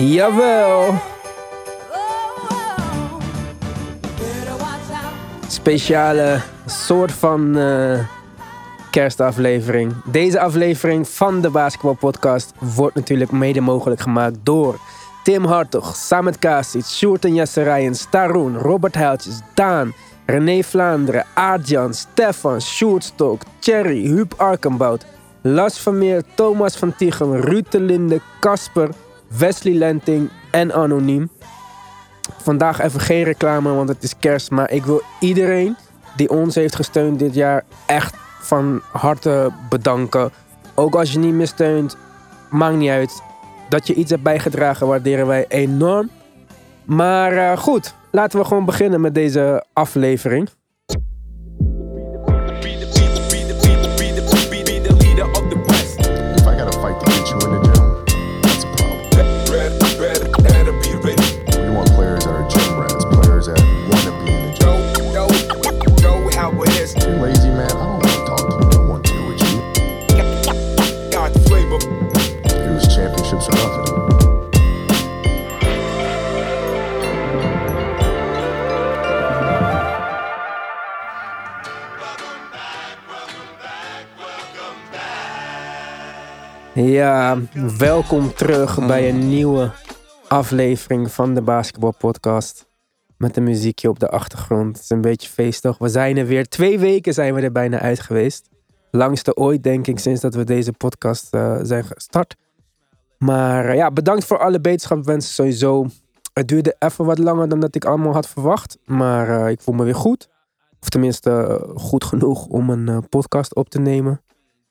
Jawel. Speciale soort van eh, kerstaflevering. Deze aflevering van de Basketball Podcast wordt natuurlijk mede mogelijk gemaakt door Tim Hartog, Samet Kasic, Sjoerd en Jesse Rijens, Taroen, Robert Heiltjes, Daan, René Vlaanderen, Aardjan, Stefan, Sjoerd Stok, Thierry, Huub Arkenbout, Las Vermeer, Thomas van Tichem, Ruud de Linde, Casper, Wesley Lenting en Anoniem. Vandaag even geen reclame, want het is kerst. Maar ik wil iedereen die ons heeft gesteund dit jaar echt van harte bedanken. Ook als je niet meer steunt, maakt niet uit. Dat je iets hebt bijgedragen, waarderen wij enorm. Maar eh, goed, laten we gewoon beginnen met deze aflevering. Ja, welkom terug bij een nieuwe aflevering van de Basketball Podcast. Met een muziekje op de achtergrond. Het is een beetje feestig. We zijn er weer. Twee weken zijn we er bijna uit geweest. Langste ooit, denk ik, sinds dat we deze podcast eh, zijn gestart. Maar eh, ja, bedankt voor alle beterschapwensen sowieso. Het duurde even wat langer dan dat ik allemaal had verwacht. Maar eh, ik voel me weer goed. Of tenminste, goed genoeg om een podcast op te nemen.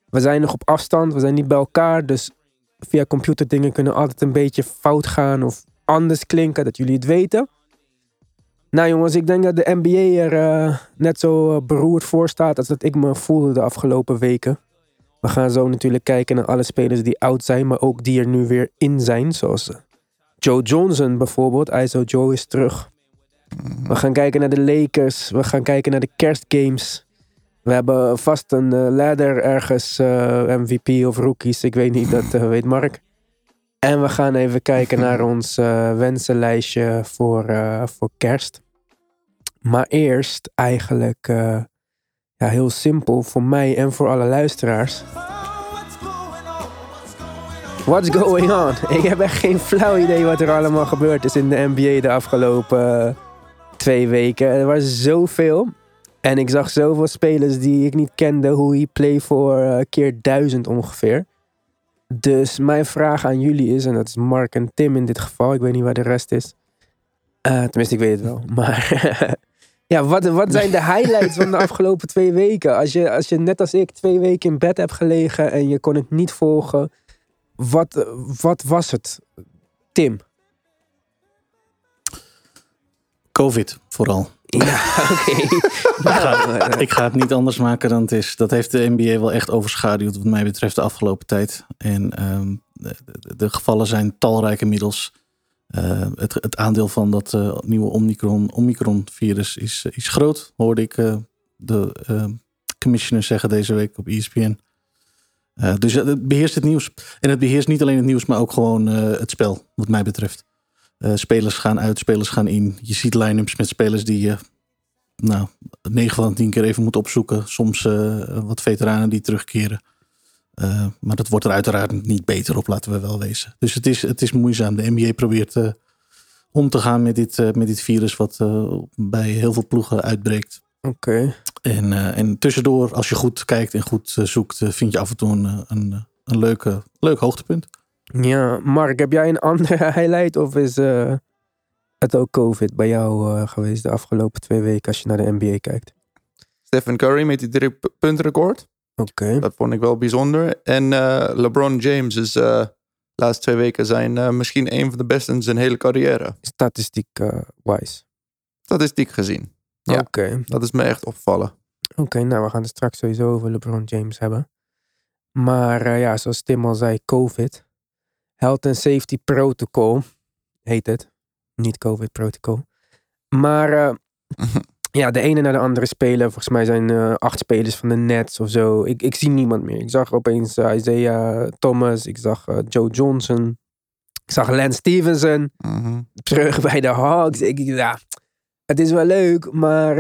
We zijn nog op afstand, we zijn niet bij elkaar. Dus via computerdingen kunnen altijd een beetje fout gaan of anders klinken, dat jullie het weten. Nou jongens, ik denk dat de NBA er eh, net zo eh, beroerd voor staat als dat ik me voelde de afgelopen weken. We gaan zo natuurlijk kijken naar alle spelers die oud zijn, maar ook die er nu weer in zijn. Zoals eh, Joe Johnson bijvoorbeeld. ISO Joe is terug. We gaan kijken naar de Lakers. We gaan kijken naar de kerstgames. We hebben vast een eh, ladder ergens, eh, MVP of rookies, ik weet niet, dat eh, weet Mark. En we gaan even kijken naar ons wensenlijstje voor, voor kerst. Maar eerst eigenlijk ja, heel simpel voor mij en voor alle luisteraars. What's going on? Ik heb echt geen flauw idee wat er allemaal gebeurd is in de NBA de afgelopen twee weken. Er was zoveel. En ik zag zoveel spelers die ik niet kende, hoe hij play voor eh, keer duizend ongeveer. Dus mijn vraag aan jullie is, en dat is Mark en Tim in dit geval, ik weet niet waar de rest is. Eh, tenminste, ik weet het wel. Maar ja, wat, wat zijn de highlights van de afgelopen twee weken? Als je, als je net als ik twee weken in bed hebt gelegen en je kon het niet volgen, wat, wat was het? Tim. Covid vooral. Ja, oké. Ik ga, ik ga het niet anders maken dan het is. Dat heeft de NBA wel echt overschaduwd wat mij betreft de afgelopen tijd. En ehm, de, de- de gevallen zijn talrijk inmiddels. Eh, het, het aandeel van dat eh, nieuwe Omicron, Omicron-virus is, is groot, hoorde ik eh, de eh, commissioner zeggen deze week op ESPN. Eh, dus het beheerst het nieuws. En het beheerst niet alleen het nieuws, maar ook gewoon eh, het spel, wat mij betreft. Eh, spelers gaan uit, spelers gaan in. Je ziet line-ups met spelers die je nou, 9 van de 10 keer even moet opzoeken. Soms eh, wat veteranen die terugkeren. Eh, maar dat wordt er uiteraard niet beter op, laten we wel wezen. Dus het is, het is moeizaam. De NBA probeert om te gaan met dit, met dit virus wat bij heel veel ploegen uitbreekt. Oké. En, en tussendoor, als je goed kijkt en goed zoekt, vind je af en toe een, een, een leuke, leuk hoogtepunt. Ja, Mark, heb jij een andere highlight of is eh, het ook COVID bij jou eh, geweest de afgelopen twee weken als je naar de NBA kijkt? Stephen Curry met die drie pu- puntenrecord. Oké. Dat vond ik wel bijzonder. En eh, LeBron James is de laatste twee weken zijn misschien een van de beste in zijn hele carrière. Statistiek wise. Statistiek gezien. Ja. Oké. Dat is me echt opgevallen. Oké, nou we gaan het straks sowieso over LeBron James hebben. Maar ja, zoals Tim al zei, COVID. Health and Safety Protocol heet het. Niet COVID Protocol. Maar eh, ja, de ene naar de andere speler. Volgens mij zijn eh, acht spelers van de Nets of zo. Ik, ik zie niemand meer. Ik zag opeens eh, Isaiah Thomas. Ik zag Joe Johnson. Ik zag Lance Stevenson Mhm. terug bij de Hawks. Ik, ja, het is wel leuk, maar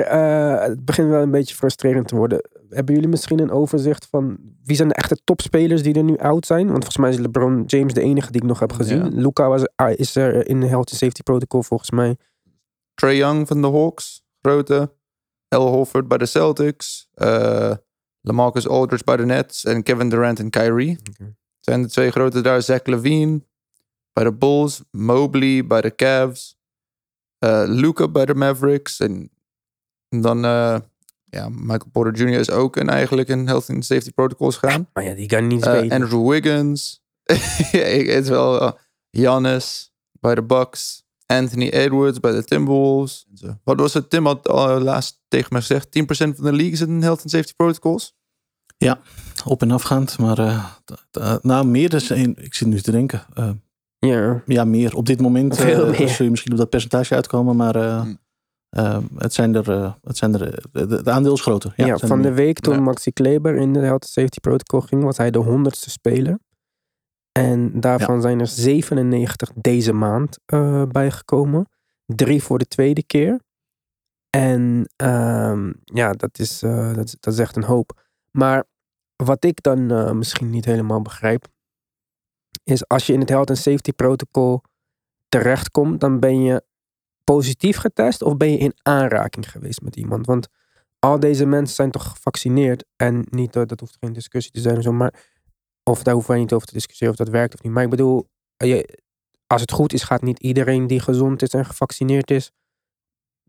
het begint wel een beetje frustrerend te worden. Hebben jullie misschien een overzicht van wie zijn de echte topspelers die er nu out zijn? Want volgens mij is LeBron James de enige die ik nog heb gezien. Ja. Luca was, ah, is er in de Health and Safety Protocol volgens mij. Trey Young van de Hawks, grote. Al Horford bij de Celtics. eh Lamarcus Aldridge bij de Nets. En Kevin Durant en Kyrie. Zijn de twee grote daar. Zach Levine bij de Bulls. Mobley bij de Cavs. eh Luca bij de Mavericks. En dan eh, ja, Michael Porter Jr. is ook in, eigenlijk in Health and Safety Protocols gaan. Maar ja, die kan niet Eh, spelen. Andrew Wiggins. Ja, ik- het is wel uh, Giannis bij de Bucks. Anthony Edwards bij de Timberwolves. Wat was het? Tim had al laatst tegen me gezegd. 10% van de league is in health and safety protocols. Op en afgaand, maar eh, nou, meer dus één. Ik zit nu te denken. eh, ja. ja, meer. Op dit moment Veel eh, meer. zul je misschien op dat percentage uitkomen, maar eh, Hm. Eh, het zijn er, eh, het zijn er eh, de, de aandeel is groter. Ja, van er de week toen Ja. Maxi Kleber in de Health Safety Protocol ging, was hij de honderdste speler. En daarvan zijn er 97 deze maand eh, bijgekomen. Drie voor de tweede keer. En ehm, ja, dat is, dat, dat is echt een hoop. Maar wat ik dan misschien niet helemaal begrijp, is als je in het Health and Safety Protocol terechtkomt, dan ben je positief getest of ben je in aanraking geweest met iemand? Want al deze mensen zijn toch gevaccineerd en niet, eh, dat hoeft geen discussie te zijn of zo, maar of daar hoeven wij niet over te discussiëren of dat werkt of niet. Maar ik bedoel, eh, je, als het goed is, gaat niet iedereen die gezond is en gevaccineerd is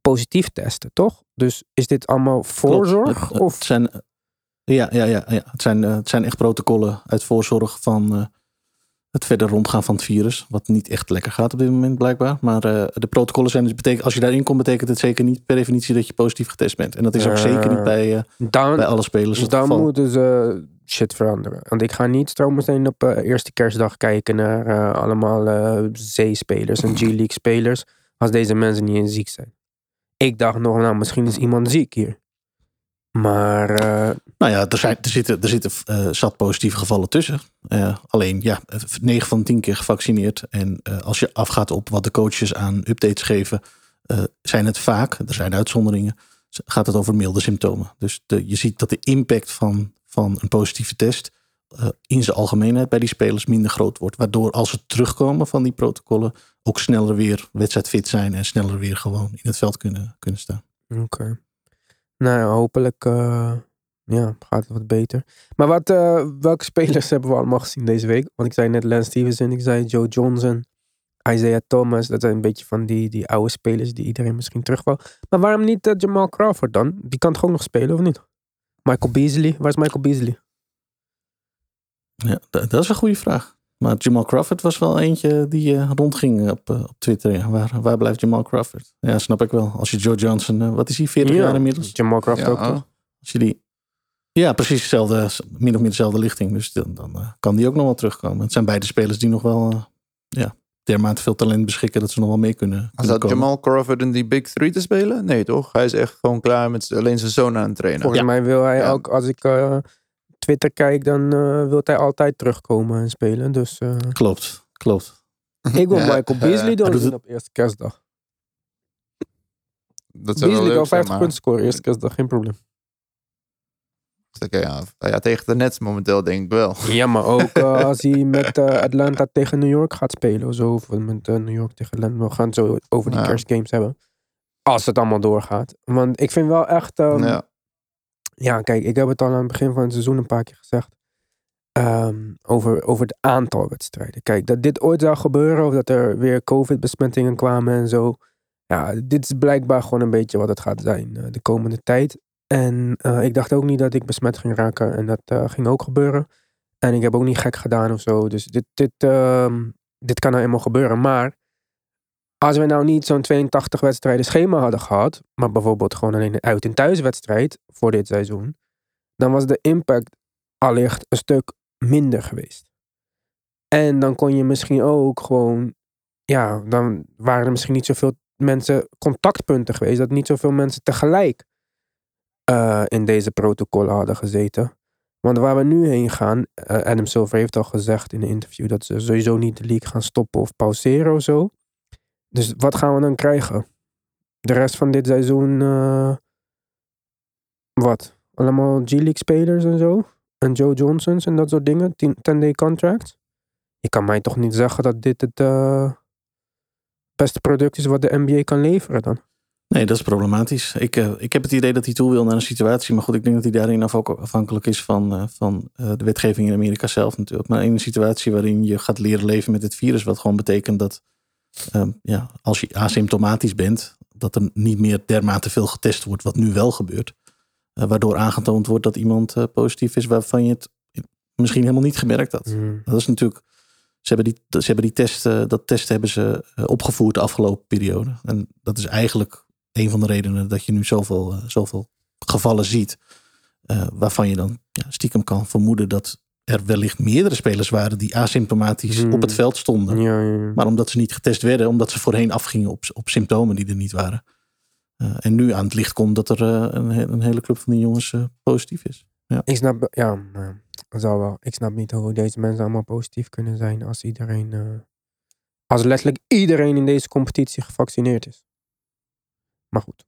positief testen, toch? Dus is dit allemaal Klopt. voorzorg? Het- of zijn, ja, ja, ja, ja. Het, zijn, eh, het zijn echt protocollen uit voorzorg van het verder rondgaan van het virus. Wat niet echt lekker gaat op dit moment blijkbaar. Maar eh, de protocollen zijn dus betekent, als je daarin komt, betekent het zeker niet per definitie dat je positief getest bent. En dat is ook Ja. zeker niet bij, eh, dan, bij alle spelers het dan geval. moeten ze shit veranderen. Want ik ga niet strometeen op eh, eerste kerstdag kijken naar eh, allemaal eh C-spelers en G-League spelers. Als deze mensen niet eens ziek zijn. Ik dacht nog, nou misschien is iemand ziek hier. Maar eh, Nou ja, er, zijn, er zitten, er zitten eh, zat positieve gevallen tussen. Eh, alleen, ja, 9 van de 10 keer gevaccineerd. En als je afgaat op wat de coaches aan updates geven, zijn het vaak, er zijn uitzonderingen, gaat het over milde symptomen. Dus de, je ziet dat de impact van, van een positieve test in zijn algemeenheid bij die spelers minder groot wordt. Waardoor als ze terugkomen van die protocollen, ook sneller weer wedstrijdfit zijn en sneller weer gewoon in het veld kunnen, kunnen staan. oké. Nou ja, hopelijk eh, ja, gaat het wat beter. Maar wat, eh, welke spelers hebben we allemaal gezien deze week? Want ik zei net Lance Stevenson, ik zei Joe Johnson, Isaiah Thomas. Dat zijn een beetje van die, die oude spelers die iedereen misschien terug. Maar waarom niet eh, Jamal Crawford dan? Die kan toch ook nog spelen, of niet? Michael Beasley, waar is Michael Beasley? Ja, dat, dat is een goede vraag. Maar Jamal Crawford was wel eentje die eh, rondging op, eh, op Twitter. Ja. Waar, waar blijft Jamal Crawford? Ja, snap ik wel. Als je Joe Johnson, eh, wat is hij, 40 jaar inmiddels? Jamal Crawford ook toch? Als je die, ja, precies dezelfde, min of meer dezelfde lichting. Dus dan, dan eh, kan die ook nog wel terugkomen. Het zijn beide spelers die nog wel eh, ja, dermate veel talent beschikken dat ze nog wel mee kunnen, Maar zat komen. Jamal Crawford in die Big Three te spelen? Nee, toch? Hij is echt gewoon klaar met alleen zijn zoon aan het trainen. Volgens mij wil hij Ja. ook, als ik eh, Twitter kijk, dan eh, wil hij altijd terugkomen en spelen. Dus eh, Klopt, klopt. ik wil Ja, Michael Beasley zien het- op eerste kerstdag. Dat zou wel Beasley zijn, 50 maar... punten scoren eerste kerstdag, geen probleem. Oké, ja, ja, tegen de Nets momenteel denk ik wel. Ja, maar ook eh, als hij met Atlanta tegen New York gaat spelen of zo. Of met New York tegen Atlanta. We gaan het zo over die Ja. kerstgames hebben. Als het allemaal doorgaat. Want ik vind wel echt... ja. Ja, kijk, ik heb het al aan het begin van het seizoen een paar keer gezegd. ehm, over, over het aantal wedstrijden. Kijk, dat dit ooit zou gebeuren, of dat er weer COVID-besmettingen kwamen en zo. Ja, dit is blijkbaar gewoon een beetje wat het gaat zijn eh, de komende tijd. En eh, ik dacht ook niet dat ik besmet ging raken. En dat eh, ging ook gebeuren. En ik heb ook niet gek gedaan of zo. Dus dit, dit, ehm, dit kan nou eenmaal gebeuren. Maar als we nou niet zo'n 82 wedstrijden schema hadden gehad, maar bijvoorbeeld gewoon alleen een uit- en thuiswedstrijd voor dit seizoen, dan was de impact allicht een stuk minder geweest. En dan kon je misschien ook gewoon, ja, dan waren er misschien niet zoveel mensen contactpunten geweest, dat niet zoveel mensen tegelijk eh, in deze protocollen hadden gezeten. Want waar we nu heen gaan, eh, Adam Silver heeft al gezegd in een interview dat ze sowieso niet de league gaan stoppen of pauzeren of zo. Dus wat gaan we dan krijgen? De rest van dit seizoen, eh, wat? Allemaal G-League spelers en zo? En Joe Johnsons en dat soort dingen? 10-day contracts? Je kan mij toch niet zeggen dat dit het eh, beste product is wat de NBA kan leveren dan? Nee, dat is problematisch. Ik, eh, ik heb het idee dat hij toe wil naar een situatie. Maar goed, ik denk dat hij daarin afha- afhankelijk is van, van de wetgeving in Amerika zelf natuurlijk. Maar in een situatie waarin je gaat leren leven met het virus. Wat gewoon betekent dat ehm, ja, als je asymptomatisch bent. Dat er niet meer dermate veel getest wordt. Wat nu wel gebeurt. Eh, waardoor aangetoond wordt dat iemand eh, positief is. Waarvan je het misschien helemaal niet gemerkt had. Hmm. Dat is natuurlijk. Ze hebben die, ze hebben die test, eh, dat test hebben ze opgevoerd de afgelopen periode. En dat is eigenlijk een van de redenen dat je nu zoveel, zoveel gevallen ziet. waarvan je dan ja, stiekem kan vermoeden dat er wellicht meerdere spelers waren die asymptomatisch Hmm. op het veld stonden. Ja, ja, ja. Maar omdat ze niet getest werden, omdat ze voorheen afgingen op, op symptomen die er niet waren. Eh, en nu aan het licht komt dat er eh, een, he- een hele club van die jongens eh, positief is. Ik snap, ja, zal wel. Ik snap niet hoe deze mensen allemaal positief kunnen zijn als iedereen, als letterlijk iedereen in deze competitie gevaccineerd is. Maar goed.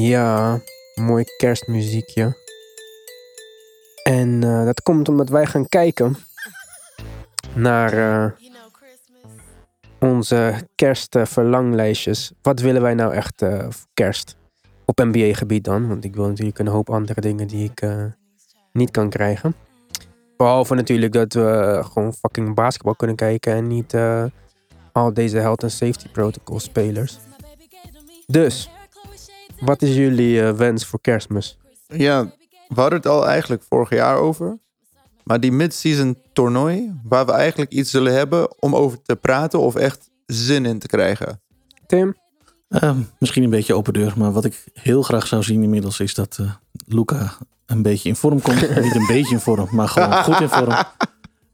Ja, mooi kerstmuziekje. En eh, dat komt omdat wij gaan kijken naar eh, onze kerstverlanglijstjes. Wat willen wij nou echt eh, voor kerst? Op NBA-gebied dan. Want ik wil natuurlijk een hoop andere dingen die ik eh, niet kan krijgen. Behalve natuurlijk dat we eh, gewoon fucking basketbal kunnen kijken. En niet eh, al deze health and safety protocol spelers. Dus, wat is jullie eh, wens voor kerstmis? Ja, we hadden het al eigenlijk vorig jaar over. Maar die mid-season toernooi, waar we eigenlijk iets zullen hebben om over te praten of echt zin in te krijgen. Tim? Eh, misschien een beetje open deur, maar wat ik heel graag zou zien inmiddels is dat eh Luca een beetje in vorm komt. Niet een beetje in vorm, maar gewoon goed in vorm.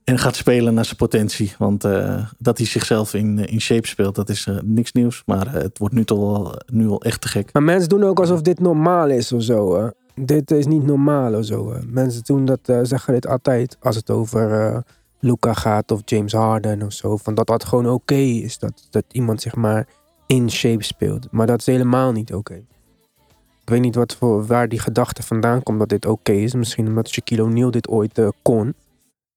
En gaat spelen naar zijn potentie. Want eh, dat hij zichzelf in, in shape speelt, dat is eh, niks nieuws. Maar eh, het wordt nu toch wel, nu al echt te gek. Maar mensen doen ook alsof dit normaal is of zo. hè. Dit is niet normaal of zo. Mensen doen dat, eh, zeggen dit altijd als het over eh Luca gaat of James Harden of zo. Van dat dat gewoon oké is. Dat, dat iemand zeg maar in shape speelt. Maar dat is helemaal niet oké. Ik weet niet wat voor, waar die gedachte vandaan komt dat dit oké is. Misschien omdat Shaquille O'Neal dit ooit eh, kon.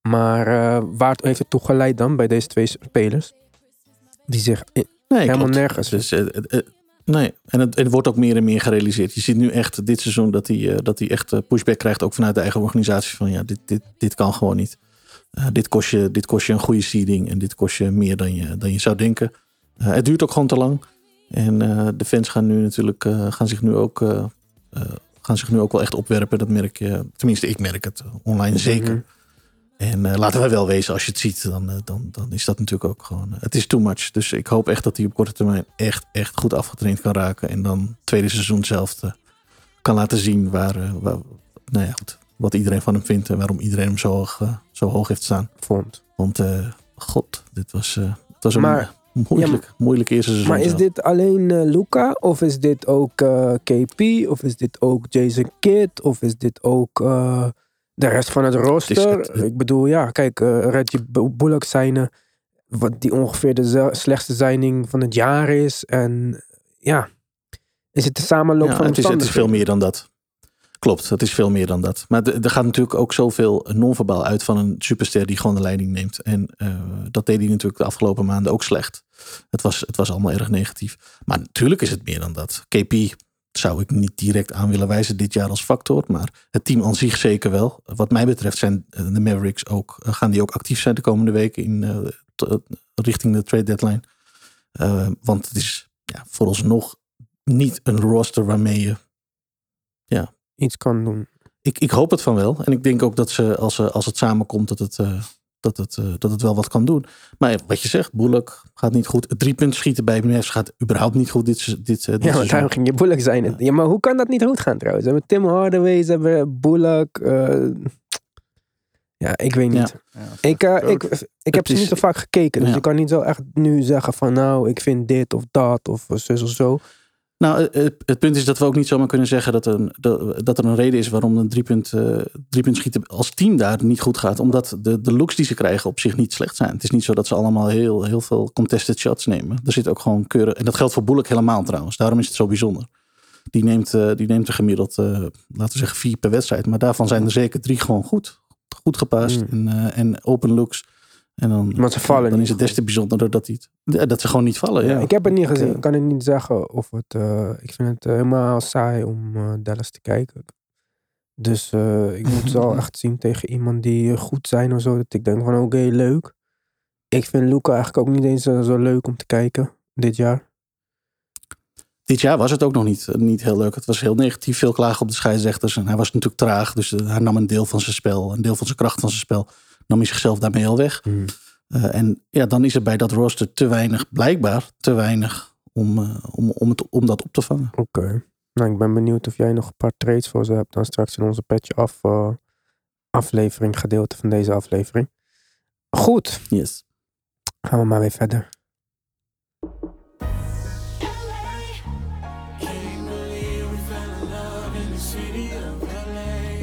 Maar eh, waar het- heeft het toe geleid dan bij deze twee spelers? Die zich in- Nee, helemaal klopt. nergens. Dus, eh, eh, nee, en het, het wordt ook meer en meer gerealiseerd. Je ziet nu echt dit seizoen dat hij, dat hij echt pushback krijgt, ook vanuit de eigen organisatie. Van ja, dit, dit, dit kan gewoon niet. Dit, kost je, dit kost je een goede seeding en dit kost je meer dan je, dan je zou denken. Het duurt ook gewoon te lang. En de fans gaan nu natuurlijk gaan zich nu ook. gaan zich nu ook wel echt opwerpen. Dat merk je. Tenminste, ik merk het online zeker. Mhm. En eh, laten wij wel wezen, als je het ziet, dan, eh, dan, dan is dat natuurlijk ook gewoon. eh, het is too much. Dus ik hoop echt dat hij op korte termijn echt, echt goed afgetraind kan raken. En dan tweede seizoen zelf kan laten zien waar, waar, nou ja, goed, wat iedereen van hem vindt. En waarom iedereen hem zo hoog, zo hoog heeft staan. Vond. Want, god, dit was, het was een Maar- moeilijk, moeilijk eerste seizoen. Maar is zelf. dit alleen Luca? Of is dit ook KP? Of is dit ook Jason Kidd? Of is dit ook de rest van het het- Ik bedoel, ja, kijk, eh Reggie Bu- Bullock zijn, eh, wat die ongeveer de slechtste zijning van het jaar is. En ja, is het de samenloop Ja, van het, is, het is veel meer dan dat. Klopt, het is veel meer dan dat. Maar er gaat natuurlijk ook zoveel non-verbaal uit van een superster die gewoon de leiding neemt. En eh, dat deed hij natuurlijk de afgelopen maanden ook slecht. Het was, het was allemaal erg negatief. Maar natuurlijk is het meer dan dat. KP zou ik niet direct aan willen wijzen dit jaar als factor. Maar het team aan zich zeker wel. Wat mij betreft zijn eh, de Mavericks ook, eh, gaan die ook actief zijn de komende weken in, eh, richting de trade deadline. Want het is ja, vooralsnog niet een roster waarmee je Iets kan doen. ik, ik hoop het van wel. En ik denk ook dat ze, als, als het samenkomt, dat het, dat, het, eh, dat het wel wat kan doen. Maar wat je zegt, Bullock gaat niet goed. Het drie punten schieten bij Mavs gaat überhaupt niet goed dit, eh, dit Ja, seizoen. daarom ging je Bullock zijn. Ja. maar hoe kan dat niet goed gaan trouwens? We hebben Tim Hardaway, ze hebben Bullock. eh, ja, ik weet niet. Ik, eh, ik, ik heb ze niet zo vaak gekeken. Dus Ja. ik kan niet zo echt nu zeggen van nou, ik vind dit of dat of zus of zo. Nou, het, het punt is dat we ook niet zomaar kunnen zeggen dat, een, dat, dat er een reden is waarom een driepunt, eh driepunt schieten als team daar niet goed gaat. Omdat de, de looks die ze krijgen op zich niet slecht zijn. Het is niet zo dat ze allemaal heel, heel veel contested shots nemen. Er zit ook gewoon keuren. En dat geldt voor Bullock helemaal trouwens. Daarom is het zo bijzonder. Die neemt, eh, die neemt er gemiddeld, eh, laten we zeggen, vier per wedstrijd. Maar daarvan zijn er zeker drie gewoon goed. Goed gepast en, eh, en open looks. En dan, Want ze vallen dan is het des te bijzonderder dat, die, dat ze gewoon niet vallen. Ja. Ik heb het niet gezien. eh, Ik kan het niet zeggen of het. eh, ik vind het eh, helemaal saai om eh, Dallas te kijken. Dus ik moet ze al echt zien tegen iemand die goed zijn of zo. Dat ik denk van oké, leuk. Ik vind Luca eigenlijk ook niet eens zo leuk om te kijken dit jaar. Dit jaar was het ook nog niet, niet heel leuk. Het was heel negatief, veel klagen op de scheidsrechters. En hij was natuurlijk traag, dus hij nam een deel van zijn spel, een deel van zijn kracht van zijn spel, nam hij zichzelf daarmee al weg. Eh, en ja, dan is er bij dat rooster te weinig, blijkbaar te weinig, om, eh, om, om, het, om dat op te vangen. Oké. Nou, ik ben benieuwd of jij nog een paar trades voor ze hebt. Dan straks in onze petje af eh, aflevering, gedeelte van deze aflevering. Goed, Yes. gaan we maar weer verder.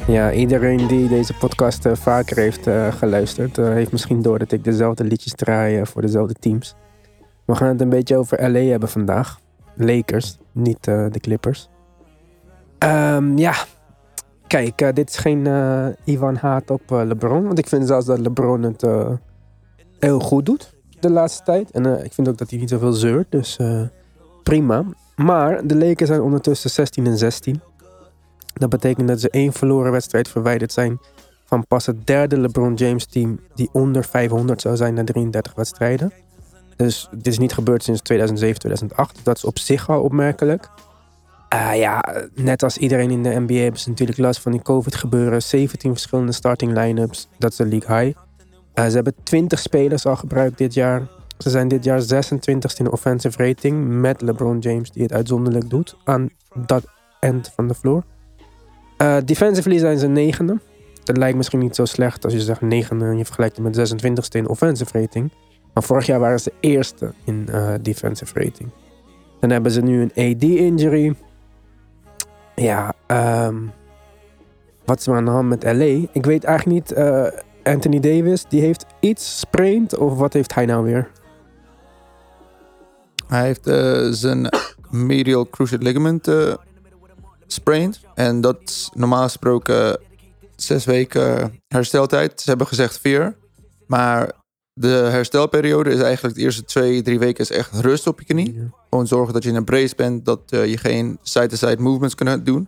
Ja, iedereen die deze podcast eh, vaker heeft eh, geluisterd, eh, heeft misschien door dat ik dezelfde liedjes draai voor dezelfde teams. We gaan het een beetje over LA hebben vandaag. Lakers, niet de Clippers. Ehm, ja, kijk, dit is geen eh, Ivan Haat op LeBron. Want ik vind zelfs dat LeBron het heel goed doet de laatste tijd. En ik vind ook dat hij niet zoveel zeurt, dus prima. Maar de Lakers zijn ondertussen 16 en 16. Dat betekent dat ze één verloren wedstrijd verwijderd zijn van pas het derde LeBron James team die onder 500 zou zijn na 33 wedstrijden. Dus dit is niet gebeurd sinds 2007, 2008. Dat is op zich al opmerkelijk. Ah ja, net als iedereen in de NBA hebben ze natuurlijk last van die COVID gebeuren. 17 verschillende starting line-ups. Dat is de league high. Eh, ze hebben 20 spelers al gebruikt dit jaar. Ze zijn dit jaar 26 in de offensive rating. Met LeBron James die het uitzonderlijk doet aan dat end van de floor. Eh defensively zijn ze negende. Dat lijkt misschien niet zo slecht als je zegt negende en je vergelijkt het met 26ste in offensive rating. Maar vorig jaar waren ze eerste in eh, defensive rating. Dan hebben ze nu een AD-injury. Ja, ehm, wat is er aan de hand met LA? Ik weet eigenlijk niet. eh, Anthony Davis, die heeft iets sprained. Of wat heeft hij nou weer? Hij heeft zijn medial cruciate ligament sprained. En dat is normaal gesproken zes weken hersteltijd. Ze hebben gezegd vier. Maar de herstelperiode is eigenlijk de eerste twee, drie weken is echt rust op je knie. Gewoon zorgen dat je in een brace bent. Dat eh, je geen side-to-side movements kunt doen.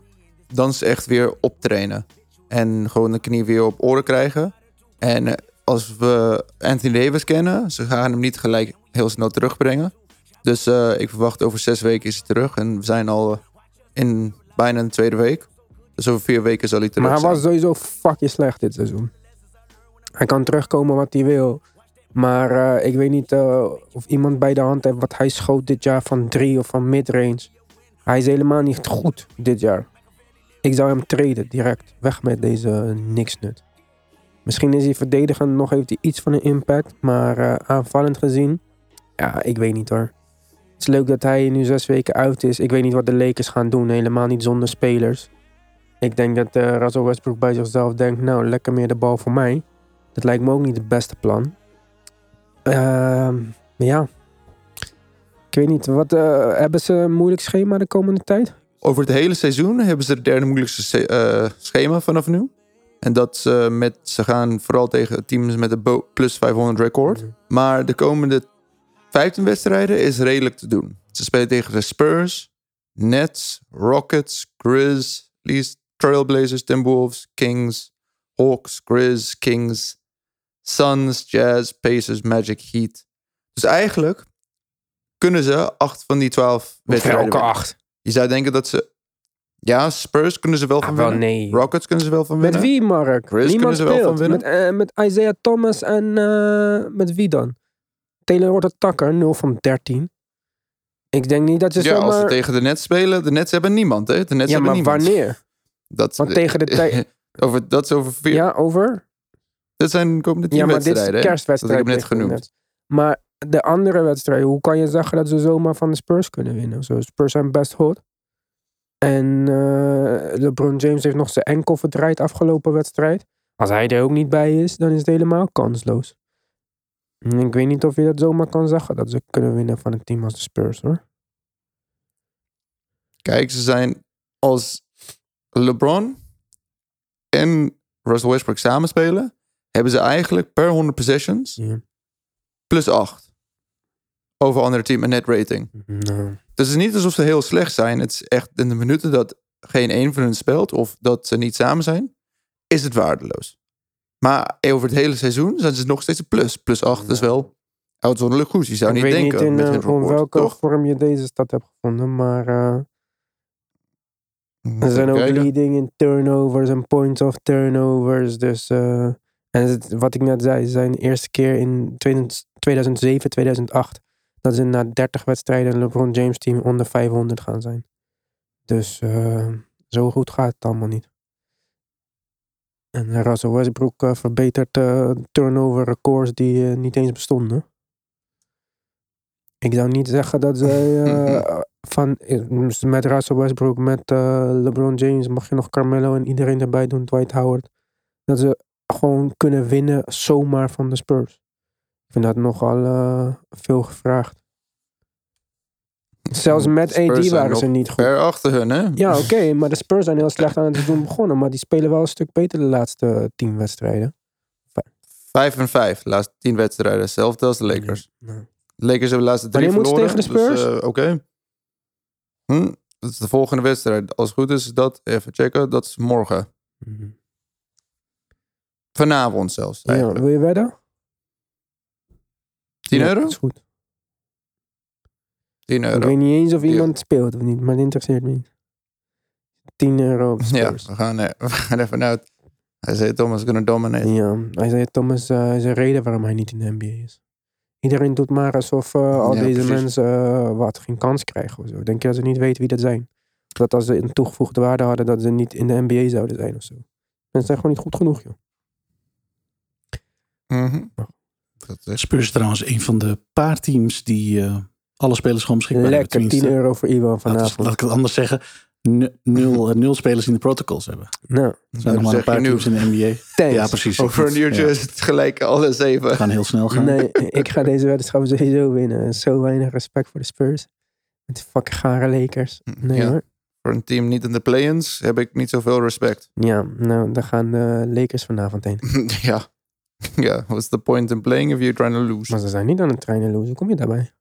Dan is echt weer optrainen. En gewoon de knie weer op orde krijgen. En eh, als we Anthony Davis kennen, ze gaan hem niet gelijk heel snel terugbrengen. Dus eh, ik verwacht over zes weken is hij terug. En we zijn al in bijna een tweede week. Dus over vier weken zal hij terug Maar hij zijn. was sowieso fucking slecht dit seizoen. Hij kan terugkomen wat hij wil. Maar eh, ik weet niet eh, of iemand bij de hand heeft wat hij schoot dit jaar van drie of van midrange. Hij is helemaal niet goed dit jaar. Ik zou hem treden direct. Weg met deze niksnut. Misschien is hij verdedigend nog heeft hij iets van een impact. Maar eh, aanvallend gezien, ja, ik weet niet hoor. Het is leuk dat hij nu zes weken uit is. Ik weet niet wat de Lakers gaan doen. Helemaal niet zonder spelers. Ik denk dat eh Russell Westbrook bij zichzelf denkt, nou, lekker meer de bal voor mij. Dat lijkt me ook niet het beste plan. Ehm, ja. Ik weet niet, wat, eh, hebben ze een moeilijk schema de komende tijd? Over het hele seizoen hebben ze het derde moeilijkste eh, schema vanaf nu. En dat eh, met, ze gaan vooral tegen teams met een plus 500 record. Maar de komende 15 wedstrijden is redelijk te doen. Ze spelen tegen de Spurs, Nets, Rockets, Grizzlies, Trailblazers, Timberwolves, Kings, Hawks, Grizz, Kings, Suns, Jazz, Pacers, Magic, Heat. Dus eigenlijk kunnen ze acht van die 12 wedstrijden winnen. acht? Je zou denken dat ze... Ja, Spurs kunnen ze wel Ah, van wel winnen. nee. Rockets kunnen ze wel van Met winnen. wie, Mark? Grizz Niemand kunnen ze wel speelt. van winnen. Met, eh, met Isaiah Thomas en eh, met wie dan? Taylor Tucker, 0 van 13. Ik denk niet dat ze Ja, als ze tegen de Nets spelen. De Nets hebben niemand, hè? De Nets ja, hebben maar niemand. wanneer? Dat, Want tegen de over, dat is over vier... Ja, over? Dat zijn de komende tien Ja, maar dit is de kerstwedstrijd. Dat heb ik net genoemd. Maar de andere wedstrijden, hoe kan je zeggen dat ze zomaar van de Spurs kunnen winnen? Zo, Spurs zijn best hot. En eh, LeBron James heeft nog zijn enkel verdraaid afgelopen wedstrijd. Als hij er ook niet bij is, dan is het helemaal kansloos. En ik weet niet of je dat zomaar kan zeggen, dat ze kunnen winnen van een team als de Spurs hoor. Kijk, ze zijn als LeBron en Russell Westbrook samenspelen, hebben ze eigenlijk per 100 possessions plus 8 over andere team en net rating. Dus het is niet alsof ze heel slecht zijn. Het is echt in de minuten dat geen één van hen speelt of dat ze niet samen zijn, is het waardeloos. Maar over het hele seizoen zijn ze nog steeds een plus. Plus 8 is wel uitzonderlijk goed. Je zou ik niet weet denken niet in eh, welke toch? vorm je deze stad hebt gevonden, maar eh, Moet Ze zijn ook kijken. leading in turnovers en points of turnovers. Dus, eh, en het- wat ik net zei, ze zijn de eerste keer in 2007, 2008 dat ze na 30 wedstrijden een LeBron James team onder 500 gaan zijn. Dus eh, zo goed gaat het allemaal niet. En Russell Westbrook eh, verbetert eh, turnover records die eh, niet eens bestonden. Ik zou niet zeggen dat ze eh, van met Russell Westbrook, met LeBron James, mag je nog Carmelo en iedereen erbij doen, Dwight Howard, dat ze gewoon kunnen winnen zomaar van de Spurs. Ik vind dat nogal veel gevraagd. Zelfs met Spurs AD waren ze niet goed. Ver achter hun, hè? Ja, oké, maar de Spurs zijn heel slecht aan het seizoen begonnen, maar die spelen wel een stuk beter de laatste tien wedstrijden. Vijf en vijf, de laatste tien wedstrijden. Hetzelfde als de Lakers. Ja. De Lakers hebben de laatste drie Wanneer moeten ze verloren. tegen de dus, eh, Oké. Hm, dat is de volgende wedstrijd. Als het goed is, dat, even checken, dat is morgen. Mhm. Vanavond zelfs. Ja, wil je wedden? 10 Ja, euro? dat is goed. 10 Ik weet niet eens of iemand speelt of niet, maar het interesseert me niet. 10 euro op Ja, Spurs. we gaan, eh, we gaan even uit. Hij zei Thomas gonna dominate. Ja, hij zei Thomas uh, is een reden waarom hij niet in de NBA is. Iedereen doet maar alsof uh, al Ja, deze precies. mensen uh, wat geen kans krijgen of zo. Denk je dat ze niet weten wie dat zijn? Dat als ze een toegevoegde waarde hadden, dat ze niet in de NBA zouden zijn of zo. Mensen zijn gewoon niet goed genoeg, joh. Dat is Spurs is trouwens een van de paar teams die eh, alle spelers gewoon beschikbaar hebben. Lekker 10 Tenminste, euro voor Iwan laat, vanavond. laat ik het anders zeggen. Nul, eh, nul spelers in de protocols hebben. Nou, Er zijn nog maar een paar teams in de NBA. thanks. Ja, precies. Over een uurtje Ja, is het gelijk alle zeven. gaan heel snel gaan. Nee, ik ga deze weddenschap sowieso winnen. Zo weinig respect voor de Spurs. Met die fucking gare Lakers. Nee Ja. hoor. Voor een team niet in de play-ins heb ik niet zoveel respect. Ja, nou, daar gaan de Lakers vanavond heen. ja. Ja, what's the point in playing if you're trying to lose? Maar ze zijn niet aan het trainen, Loes. Hoe kom je daarbij?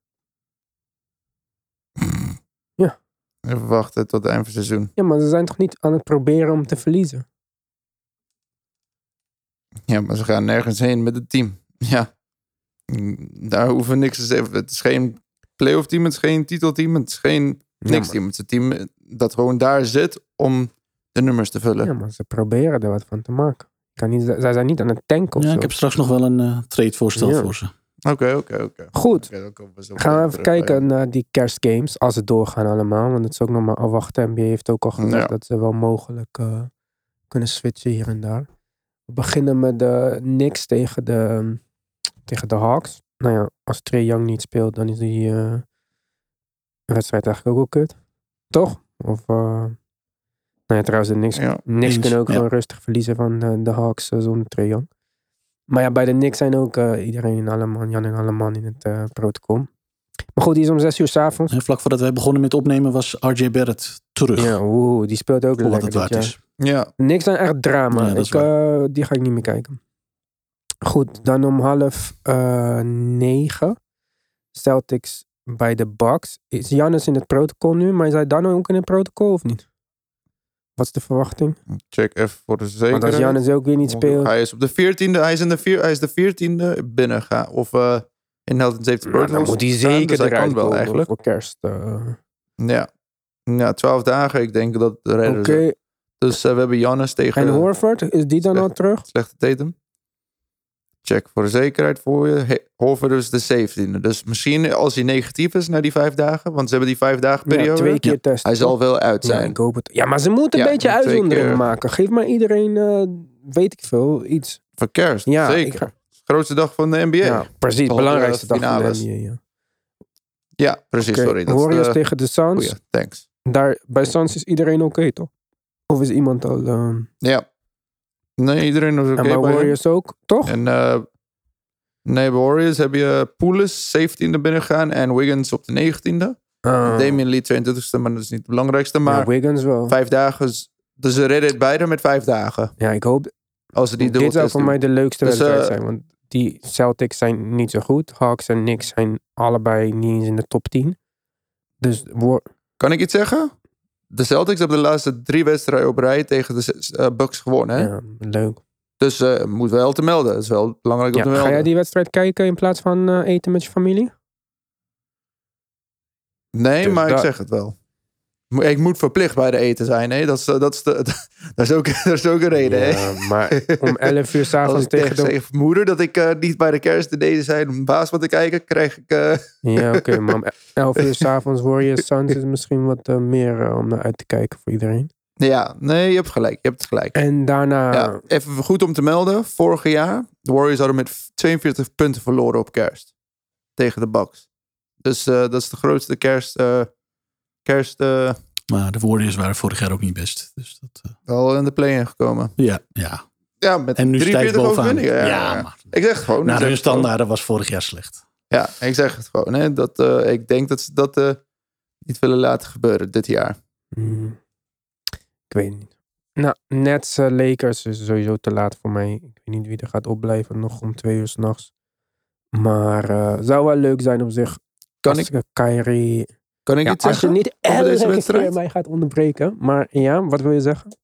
Even wachten tot het eind van het seizoen. Ja, maar ze zijn toch niet aan het proberen om te verliezen? Ja, maar ze gaan nergens heen met het team. Ja. Daar hoeven niks te zeggen. Het is geen playoff team, het is geen titelteam, het is geen Ja, niks maar- team. Het is een team dat gewoon daar zit om de nummers te vullen. Ja, maar ze proberen er wat van te maken. Kan niet, zij zijn niet aan het tanken of Ja, zo. ik heb straks nog wel een eh trade-voorstel Ja. voor ze. Oké, oké, oké. Goed, Oké, dan komen we zo gaan we even terug kijken naar die kerstgames. Als ze doorgaan allemaal. Want het is ook nog maar afwachten. NBA heeft ook al gezegd Ja. dat ze wel mogelijk eh, kunnen switchen hier en daar. We beginnen met de Knicks tegen de, tegen de Hawks. Nou ja, als Trae Young niet speelt, dan is die eh, wedstrijd eigenlijk ook wel kut. Toch? Of... eh nou ja, trouwens, de Knicks Ja. Knicks Eens, kunnen ook ja. gewoon rustig verliezen van de, de Hawks zonder Trae Young. Maar ja, bij de Knicks zijn ook eh, iedereen in Alleman, Jan en Alleman in het eh, protocol. Maar goed, die is om zes uur s'avonds. En vlak voordat wij begonnen met opnemen was RJ Barrett terug. Ja, oeh, die speelt ook voor wat lekker het waard jaar. is. Ja, De Knicks zijn echt drama. Ja, dat is ik, eh, die ga ik niet meer kijken. Goed, dan om half eh, negen. Celtics bij de Bucks. Is Jannes in het protocol nu, maar is hij dan ook in het protocol of niet? Wat is de verwachting? check even voor de Want zekerheid. als Jannes ook weer niet speelt. Hij is op de 14e, hij is, in de vier, hij is de 14e binnen gaan. Of eh, in Health and Safety dan moet hij zeker dus hij kan wel eigenlijk. voor kerst. eh. Ja. ja, 12 dagen. Ik denk dat de redden Oké. Dus eh, we hebben Jannes tegen en Horford, is die dan al terug? slechte Tatum. Check voor de zekerheid voor je. Horford is de 17e. Dus misschien als hij negatief is na die vijf dagen. Want ze hebben die vijf dagen periode. Ja, twee keer testen. Hij zal wel uit Ja, zijn. ik hoop het. Ja, maar ze moeten een Ja, beetje uitzonderingen maken. Geef maar iedereen, eh, weet ik veel, iets. Voor kerst. Ja, zeker. ga- Grootste dag van de NBA. Ja, Ja, precies. Belangrijkste eh, dag van de. NBA. Ja. precies. Oké, Sorry. Warriors de tegen de Suns. goeie. Thanks. Daar, bij Suns is iedereen oké, toch? Of is iemand al... ehm, Ja. Nee, iedereen was oké en bij hem. Warriors ook, toch? En eh, nee, bij Warriors heb je Poulis 17e binnengegaan en Wiggins op de 19e. Ah, Damian Lee 22e, maar dat is niet het belangrijkste. ja, Maar Wiggins wel. vijf dagen, dus ze redden het beide met vijf dagen. Ja, ik hoop... Als ze die dit zou voor mij de leukste Dus, wedstrijd eh, zijn. Want die Celtics zijn niet zo goed. Hawks en Knicks zijn allebei niet eens in de top 10. Dus Kan ik iets zeggen? De Celtics hebben de laatste drie wedstrijden op rij tegen de eh, Bucks gewonnen. Hè? ja, leuk. Dus eh moet wel te melden. Dat is wel belangrijk om Ja, te ga melden. jij die wedstrijd kijken in plaats van eh, eten met je familie? Nee, Dus maar ik zeg het wel. Ik moet verplicht bij de eten zijn. Hè? Dat, is, dat, is de, dat, is ook, dat is ook een reden. Hè? Maar om 11 uur s'avonds ik tegen tegen de... zeg moeder dat ik eh, niet bij de kerstdiner zijn om basketbal te kijken, krijg ik... eh, Ja, oké, maar om 11 uur s'avonds Warriors Suns is misschien wat eh, meer om naar uit te kijken voor iedereen. ja, nee, je hebt gelijk. Je hebt het gelijk. En daarna... Ja, even goed om te melden. Vorig jaar, de Warriors hadden met 42 punten verloren op kerst. Tegen de Bucks. Dus dat is de grootste kerst... kerst eh, Maar de Warriors waren vorig jaar ook niet best. Dus dat, eh, wel in de play-in gekomen. ja, ja. Ja, met En nu stijgt 43 bovenaan. overwinningen. Ja, Ja, ja. maar Ik zeg gewoon. naar zeg hun standaarden was vorig jaar slecht. Ja, ik zeg het gewoon. Hè, dat, eh, ik denk dat ze dat eh, niet willen laten gebeuren dit jaar. Hmm, ik weet niet. Nou, Nets eh, Lakers is sowieso te laat voor mij. Ik weet niet wie er gaat opblijven, nog om twee uur s'nachts. Maar eh zou wel leuk zijn op zich. Kan als ik, Kyrie... kan ik Ja, iets als je zeggen? niet elke keer mij gaat onderbreken. Maar ja, wat wil je zeggen?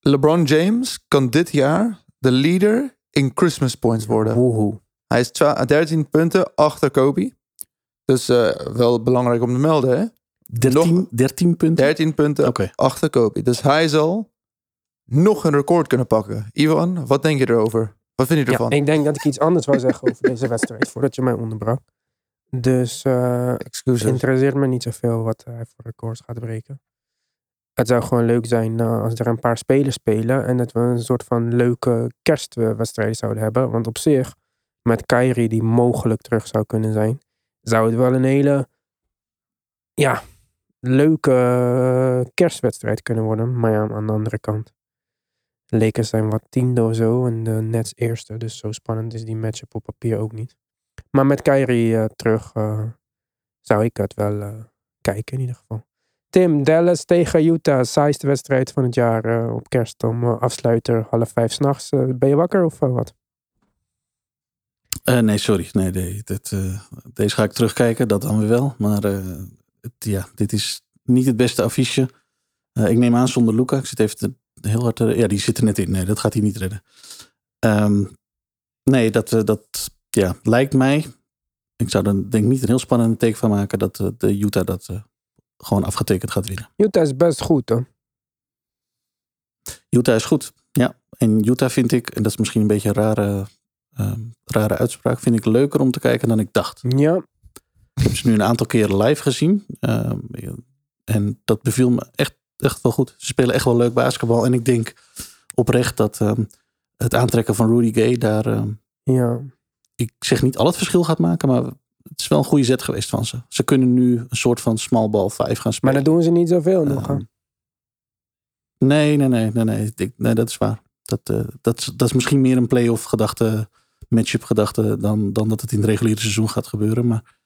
LeBron James kan dit jaar de leader in Christmas points worden. Woehoe. Hij is twa- 13 punten achter Kobe. Dus eh, wel belangrijk om te melden. Hè? 13, 13 punten? 13 punten achter Kobe. Dus hij zal nog een record kunnen pakken. Ivan, wat denk je erover? Wat vind je Ja, ervan? ik denk dat ik iets anders wou zeggen over deze wedstrijd. Voordat je mij onderbrak. Dus Excuses. interesseert me niet zoveel wat hij voor records gaat breken. Het zou gewoon leuk zijn eh, als er een paar spelers spelen. En dat we een soort van leuke kerstwedstrijd zouden hebben. Want op zich, met Kyrie die mogelijk terug zou kunnen zijn. Zou het wel een hele ja, leuke eh, kerstwedstrijd kunnen worden. Maar ja, aan de andere kant. De Lakers zijn wat tiende of zo. En de Nets eerste. Dus zo spannend is die matchup op papier ook niet. Maar met Kyrie eh, terug eh, zou ik het wel eh, kijken in ieder geval. Tim, Dallas tegen Utah. Saaiste wedstrijd van het jaar op kerst om eh, afsluiter half vijf s'nachts. nachts. ben je wakker of wat? Nee, sorry. Nee, nee, dit, deze ga ik terugkijken, dat dan weer wel. Maar het, ja, dit is niet het beste affiche. Ik neem aan zonder Luca. Ik zit even heel hard... ja, die zit er net in. Nee, dat gaat hij niet redden. Ehm, nee, dat, dat ja, lijkt mij... Ik zou er denk ik niet een heel spannende teken van maken... dat eh, de Utah dat eh, gewoon afgetekend gaat winnen. Utah is best goed hoor. Utah is goed. Ja, en Utah vind ik, en dat is misschien een beetje een rare, ehm, rare uitspraak... vind ik leuker om te kijken dan ik dacht. Ja, Ik heb ze nu een aantal keren live gezien. En dat beviel me echt, echt wel goed. Ze spelen echt wel leuk basketbal. En ik denk oprecht dat het aantrekken van Rudy Gay daar... ja. Ik zeg niet al het verschil gaat maken, maar het is wel een goede zet geweest van ze. Ze kunnen nu een soort van small ball 5 gaan Maar spelen. dat doen ze niet zoveel nog. hè? Ehm, nee, nee, nee, nee, nee, Ik- nee, dat is waar. Dat, eh, dat, is, dat is misschien meer een playoff gedachte, matchup gedachte, dan, dan dat het in het reguliere seizoen gaat gebeuren. Maar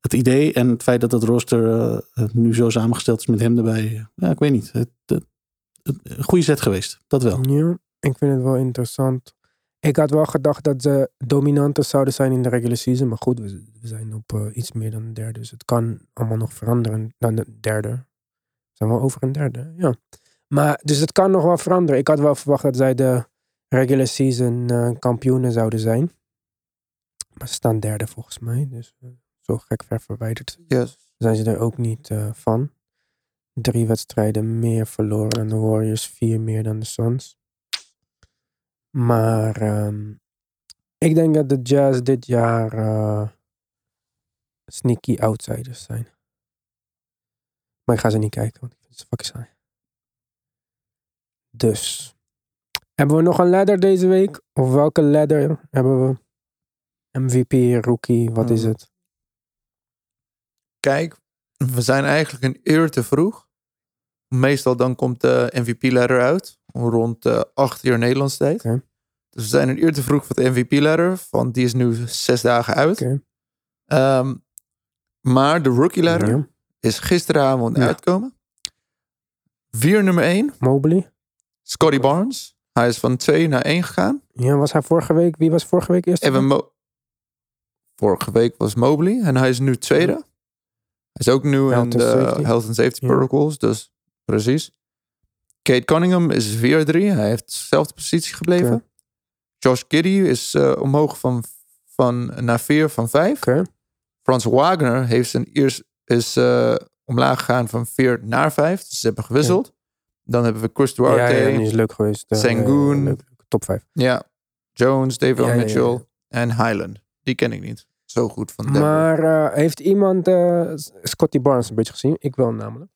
het idee en het feit dat het roster eh, eh, nu zo samengesteld is met hem erbij, ja, ik weet niet. Het, het, het- een goede zet geweest, dat wel. Ja, ik vind het wel interessant. Ik had wel gedacht dat ze dominanter zouden zijn in de regular season. Maar goed, we, we zijn op eh, iets meer dan een derde. Dus het kan allemaal nog veranderen. Dan de derde. We zijn wel over een derde, ja. Maar, dus het kan nog wel veranderen. Ik had wel verwacht dat zij de regular season eh, kampioenen zouden zijn. Maar ze staan derde volgens mij. Dus eh, zo gek ver verwijderd Yes. zijn ze er ook niet van. Drie wedstrijden meer verloren dan de Warriors, vier meer dan de Suns. Maar ehm, ik denk dat de Jazz dit jaar eh, sneaky outsiders zijn. Maar ik ga ze niet kijken, want ik vind ze fucking saai. Dus. Hebben we nog een ladder deze week? Of welke ladder hebben we? MVP, rookie, wat is Hmm. het? Kijk, we zijn eigenlijk een uur te vroeg. Meestal dan komt de MVP-ladder uit. Rond eh 8 uur Nederlands tijd. Dus we zijn een uur te vroeg voor de MVP-ladder. Want die is nu zes dagen uit. Ehm, maar de rookie-ladder Ja. is gisteravond Ja. uitgekomen. Vier nummer 1, Mobley. Scotty Barnes. Hij is van 2 naar 1 gegaan. Ja, was hij vorige week? Wie was vorige week eerst? Evan Mo Vorige week was Mobley en hij is nu tweede. Hij is ook nu Health in de safety. Health and Safety Ja. Protocols, dus precies. Kate Cunningham is 4-3. Hij heeft dezelfde positie gebleven. Oké. Josh Giddy is eh, omhoog van, van, naar 4 van 5. Oké. Frans Wagner heeft zijn eerst, is eh, omlaag gegaan van 4 naar 5. Dus ze hebben gewisseld. Dan hebben we Chris Ja, Duarte, ja, ja, die is leuk geweest. Eh, Sengun. leuk. Top 5. Jones, David Ja, ja, ja, Mitchell ja. en Highland. Die ken ik niet zo goed van Denver. Maar heeft iemand Scotty Barnes een beetje gezien? Ik wel namelijk.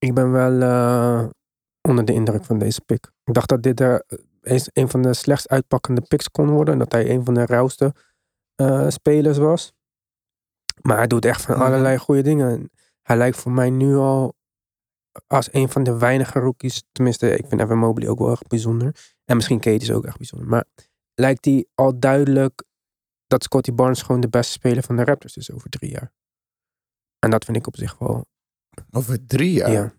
Ik ben wel eh, onder de indruk van deze pick. Ik dacht dat dit er eens een van de slechtst uitpakkende picks kon worden. En dat hij een van de rauwste eh, spelers was. Maar hij doet echt van allerlei goede dingen. En Hij lijkt voor mij nu al als een van de weinige rookies. Tenminste, ik vind Evan Mobley ook wel erg bijzonder. En misschien Kate is ook echt bijzonder. Maar lijkt hij al duidelijk dat Scotty Barnes gewoon de beste speler van de Raptors is over drie jaar. En dat vind ik op zich wel. Over drie jaar. Ja.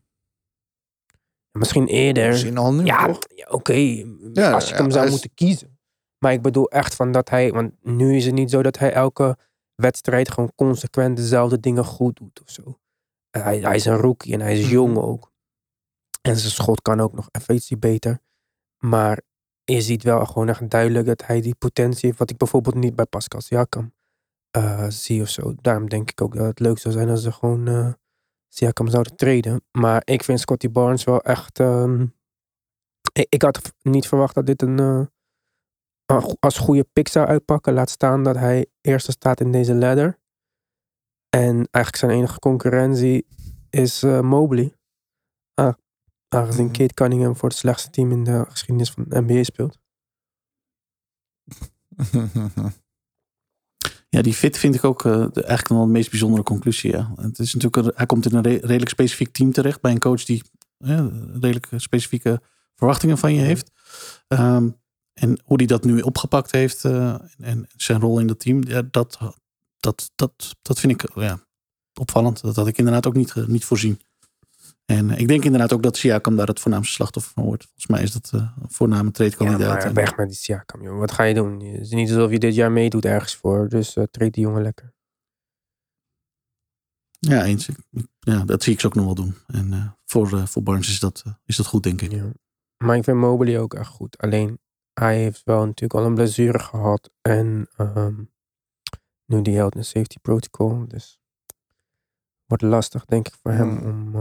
Misschien eerder. Misschien al nu, ja, toch? ja, oké. Ja, als ik ja, hem zou is- moeten kiezen. Maar ik bedoel echt van dat hij. Want nu is het niet zo dat hij elke wedstrijd gewoon consequent dezelfde dingen goed doet of zo. Hij, hij is een rookie en hij is Mhm. jong ook. En zijn schot kan ook nog even beter. Maar je ziet wel gewoon echt duidelijk dat hij die potentie heeft. Wat ik bijvoorbeeld niet bij Pascal Siakam eh, zie of zo. Daarom denk ik ook dat het leuk zou zijn als ze gewoon eh Siakam zouden treden. Maar ik vind Scotty Barnes wel echt... ehm, ik, ik had niet verwacht dat dit een, eh, een als goede pick zou uitpakken. Laat staan dat hij eerste staat in deze ladder. En eigenlijk zijn enige concurrentie is eh, Mobley. Ah, aangezien Mhm. Kate Cunningham voor het slechtste team in de geschiedenis van de NBA speelt. Ja, die fit vind ik ook de- eigenlijk wel de meest bijzondere conclusie. Ja. Het is natuurlijk hij komt in een re- redelijk specifiek team terecht bij een coach die eh, redelijk specifieke verwachtingen van je heeft. Ehm, en hoe hij dat nu opgepakt heeft eh, en zijn rol in dat team, ja, dat, dat, dat, dat vind ik ja, opvallend. Dat had ik inderdaad ook niet, niet voorzien. En ik denk inderdaad ook dat Siakam daar het voornaamste slachtoffer van wordt. Volgens mij is dat eh, een voorname Ja, maar weg met die Siakam, joh. Wat ga je doen? Het is niet alsof je dit jaar meedoet ergens voor. Dus uh, treed die jongen lekker. Ja, eens. Ja, dat zie ik ze ook nog wel doen. En eh, voor, eh, voor Barnes is dat, eh, is dat goed, denk ik. Ja. Maar ik vind Mobley ook echt goed. Alleen, hij heeft wel natuurlijk al een blessure gehad. En ehm, nu die held een safety protocol. Dus wordt lastig, denk ik, voor hem om...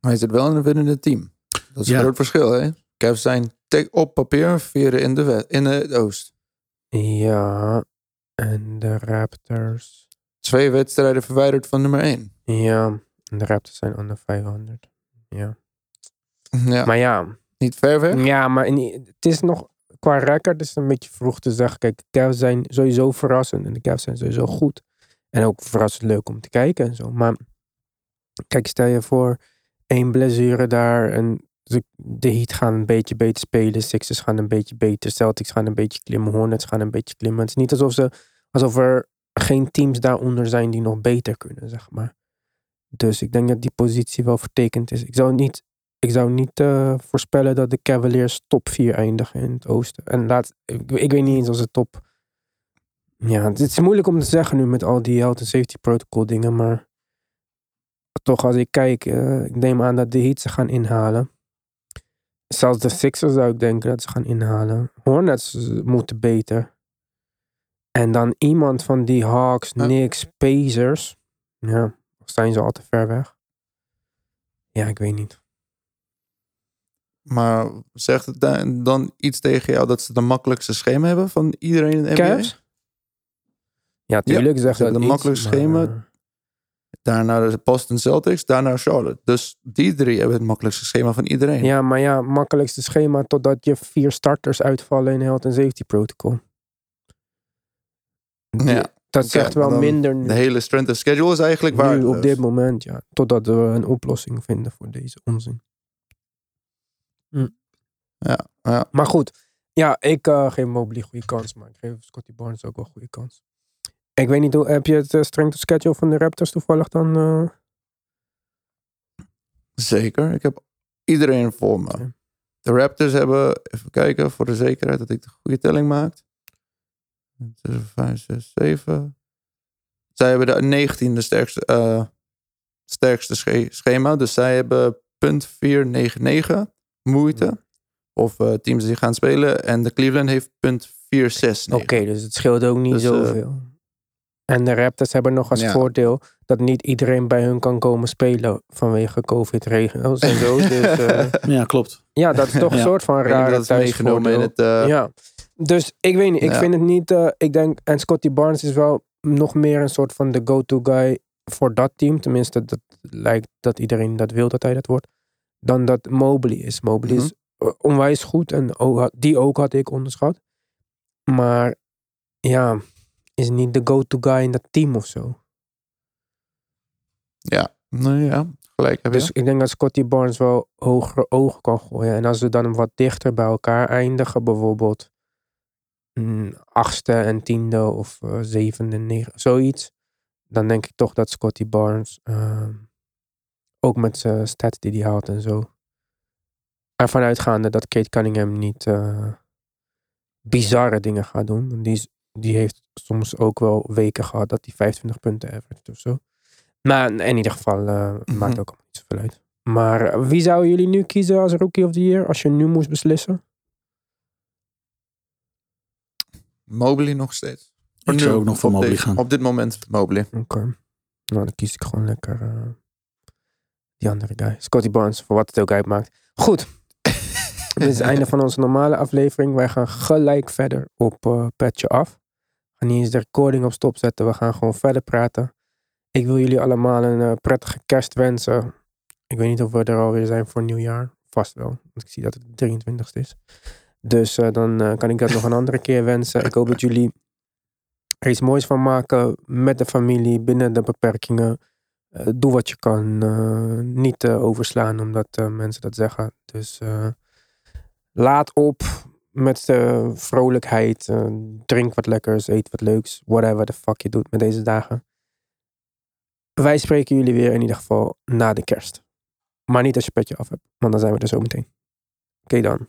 Maar hij zit wel in een winnende team. Dat is Ja. een groot verschil, hè? Cavs zijn op papier vierde in de, wet, in de oost. ja, en de Raptors... Twee wedstrijden verwijderd van nummer één. Ja, en de Raptors zijn onder 500. Ja. Ja, Maar ja, niet ver weg. Ja, maar in- het is nog qua record is het een beetje vroeg te zeggen. Kijk, de Cavs zijn sowieso verrassend en de Cavs zijn sowieso goed. En ook verrassend leuk om te kijken en zo. Maar kijk, stel je voor één blessure daar en de, Heat gaan een beetje beter spelen. Sixers gaan een beetje beter. Celtics gaan een beetje klimmen. Hornets gaan een beetje klimmen. Het is niet alsof, ze, alsof er geen teams daaronder zijn die nog beter kunnen, zeg maar. Dus ik denk dat die positie wel vertekend is. Ik zou niet ik zou niet eh, voorspellen dat de Cavaliers top 4 eindigen in het oosten. En laat, ik, weet niet eens als het top... Ja, het is moeilijk om te zeggen nu met al die health and safety protocol dingen. Maar toch als ik kijk, eh, ik neem aan dat de Heat ze gaan inhalen. Zelfs de Sixers zou ik denken dat ze gaan inhalen. Hornets eh, moeten beter. En dan iemand van die Hawks. Knicks, Pacers. Ja, of zijn ze al te ver weg? Ja, ik weet niet. Maar zegt het da- dan iets tegen jou dat ze de makkelijkste schema hebben van iedereen in de NBA? Cavs? Ja, tuurlijk ze zegt dat een iets, makkelijk maar, schema. Daarna de Boston Celtics, daarna Charlotte. Dus die drie hebben het makkelijkste schema van iedereen. Ja, maar ja, makkelijkste schema totdat je vier starters uitvallen in health and safety protocol. Die- Ja, dat zegt wel minder nu. De hele strength of schedule is eigenlijk nu waar. op dit moment, ja. Totdat we een oplossing vinden voor deze onzin. Ja, ja. Maar goed, ja, ik eh, geef Mobley goede kans, maar ik geef Scotty Barnes ook wel goede kans. Ik weet niet, hoe, heb je het eh, strength schedule van de Raptors toevallig dan? eh? Zeker. Ik heb iedereen voor me. De Raptors hebben, even kijken voor de zekerheid dat ik de goede telling maak. 5, 6, 7. Zij hebben de 19e sterkste, eh, sterkste sche- schema. Dus zij hebben punt 499 moeite. Of teams die gaan spelen. En de Cleveland heeft punt 469. Oké, dus het scheelt ook niet Dus, zoveel. En de Raptors hebben nog als Ja. voordeel dat niet iedereen bij hun kan komen spelen vanwege COVID-regels en zo. dus eh, Ja, klopt. ja, dat is toch een Ja. soort van rare dat is meegenomen in het... eh, Ja, dus ik weet niet. Ik Ja. vind het niet. eh, ik denk, en Scotty Barnes is wel nog meer een soort van de go-to guy voor dat team. Tenminste, dat lijkt dat iedereen dat wil dat hij dat wordt. Dan dat Mobley is. Mobley is eh, onwijs goed en die ook had ik onderschat. Maar ja, is niet de go-to guy in dat team of zo. Ja, nee, ja, gelijk heb je. Dus ik denk dat Scotty Barnes wel hogere ogen kan gooien. En als ze dan wat dichter bij elkaar eindigen, bijvoorbeeld mm, achtste en tiende of eh, zevende en negen, zoiets. Dan denk ik toch dat Scotty Barnes, ehm, ook met zijn stats die hij haalt en zo, ervan uitgaande dat Kate Cunningham niet eh, bizarre dingen gaat doen. Die, is- die heeft soms ook wel weken gehad dat hij 25 punten average of zo. Maar in ieder geval eh, Mhm. maakt ook allemaal niet zoveel uit. Maar eh, wie zouden jullie nu kiezen als Rookie of the Year als je nu moest beslissen? Mobley nog steeds. Ik zou ook nog voor Mobley deze- gaan. Op dit moment Mobley. Oké. Nou, dan kies ik gewoon lekker eh, die andere guy. Scotty Barnes, voor wat het ook uitmaakt. Goed. Dit is het einde van onze normale aflevering. Wij gaan gelijk verder op eh Petje Af. Gaan niet eens de recording op stop zetten. We gaan gewoon verder praten. Ik wil jullie allemaal een eh, prettige kerst wensen. Ik weet niet of we er alweer zijn voor nieuwjaar. Vast wel. Want ik zie dat het de 23ste is. Dus eh, dan eh, kan ik dat nog een andere keer wensen. Ik hoop dat jullie er iets moois van maken met de familie binnen de beperkingen. Doe wat je kan. niet overslaan omdat mensen dat zeggen. Dus laat op met eh, vrolijkheid. eh, drink wat lekkers, eet wat leuks. Whatever the fuck je doet met deze dagen. Wij spreken jullie weer in ieder geval na de kerst. Maar niet als je petje af hebt, want dan zijn we er zo meteen. Oké dan.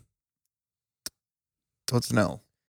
Tot snel.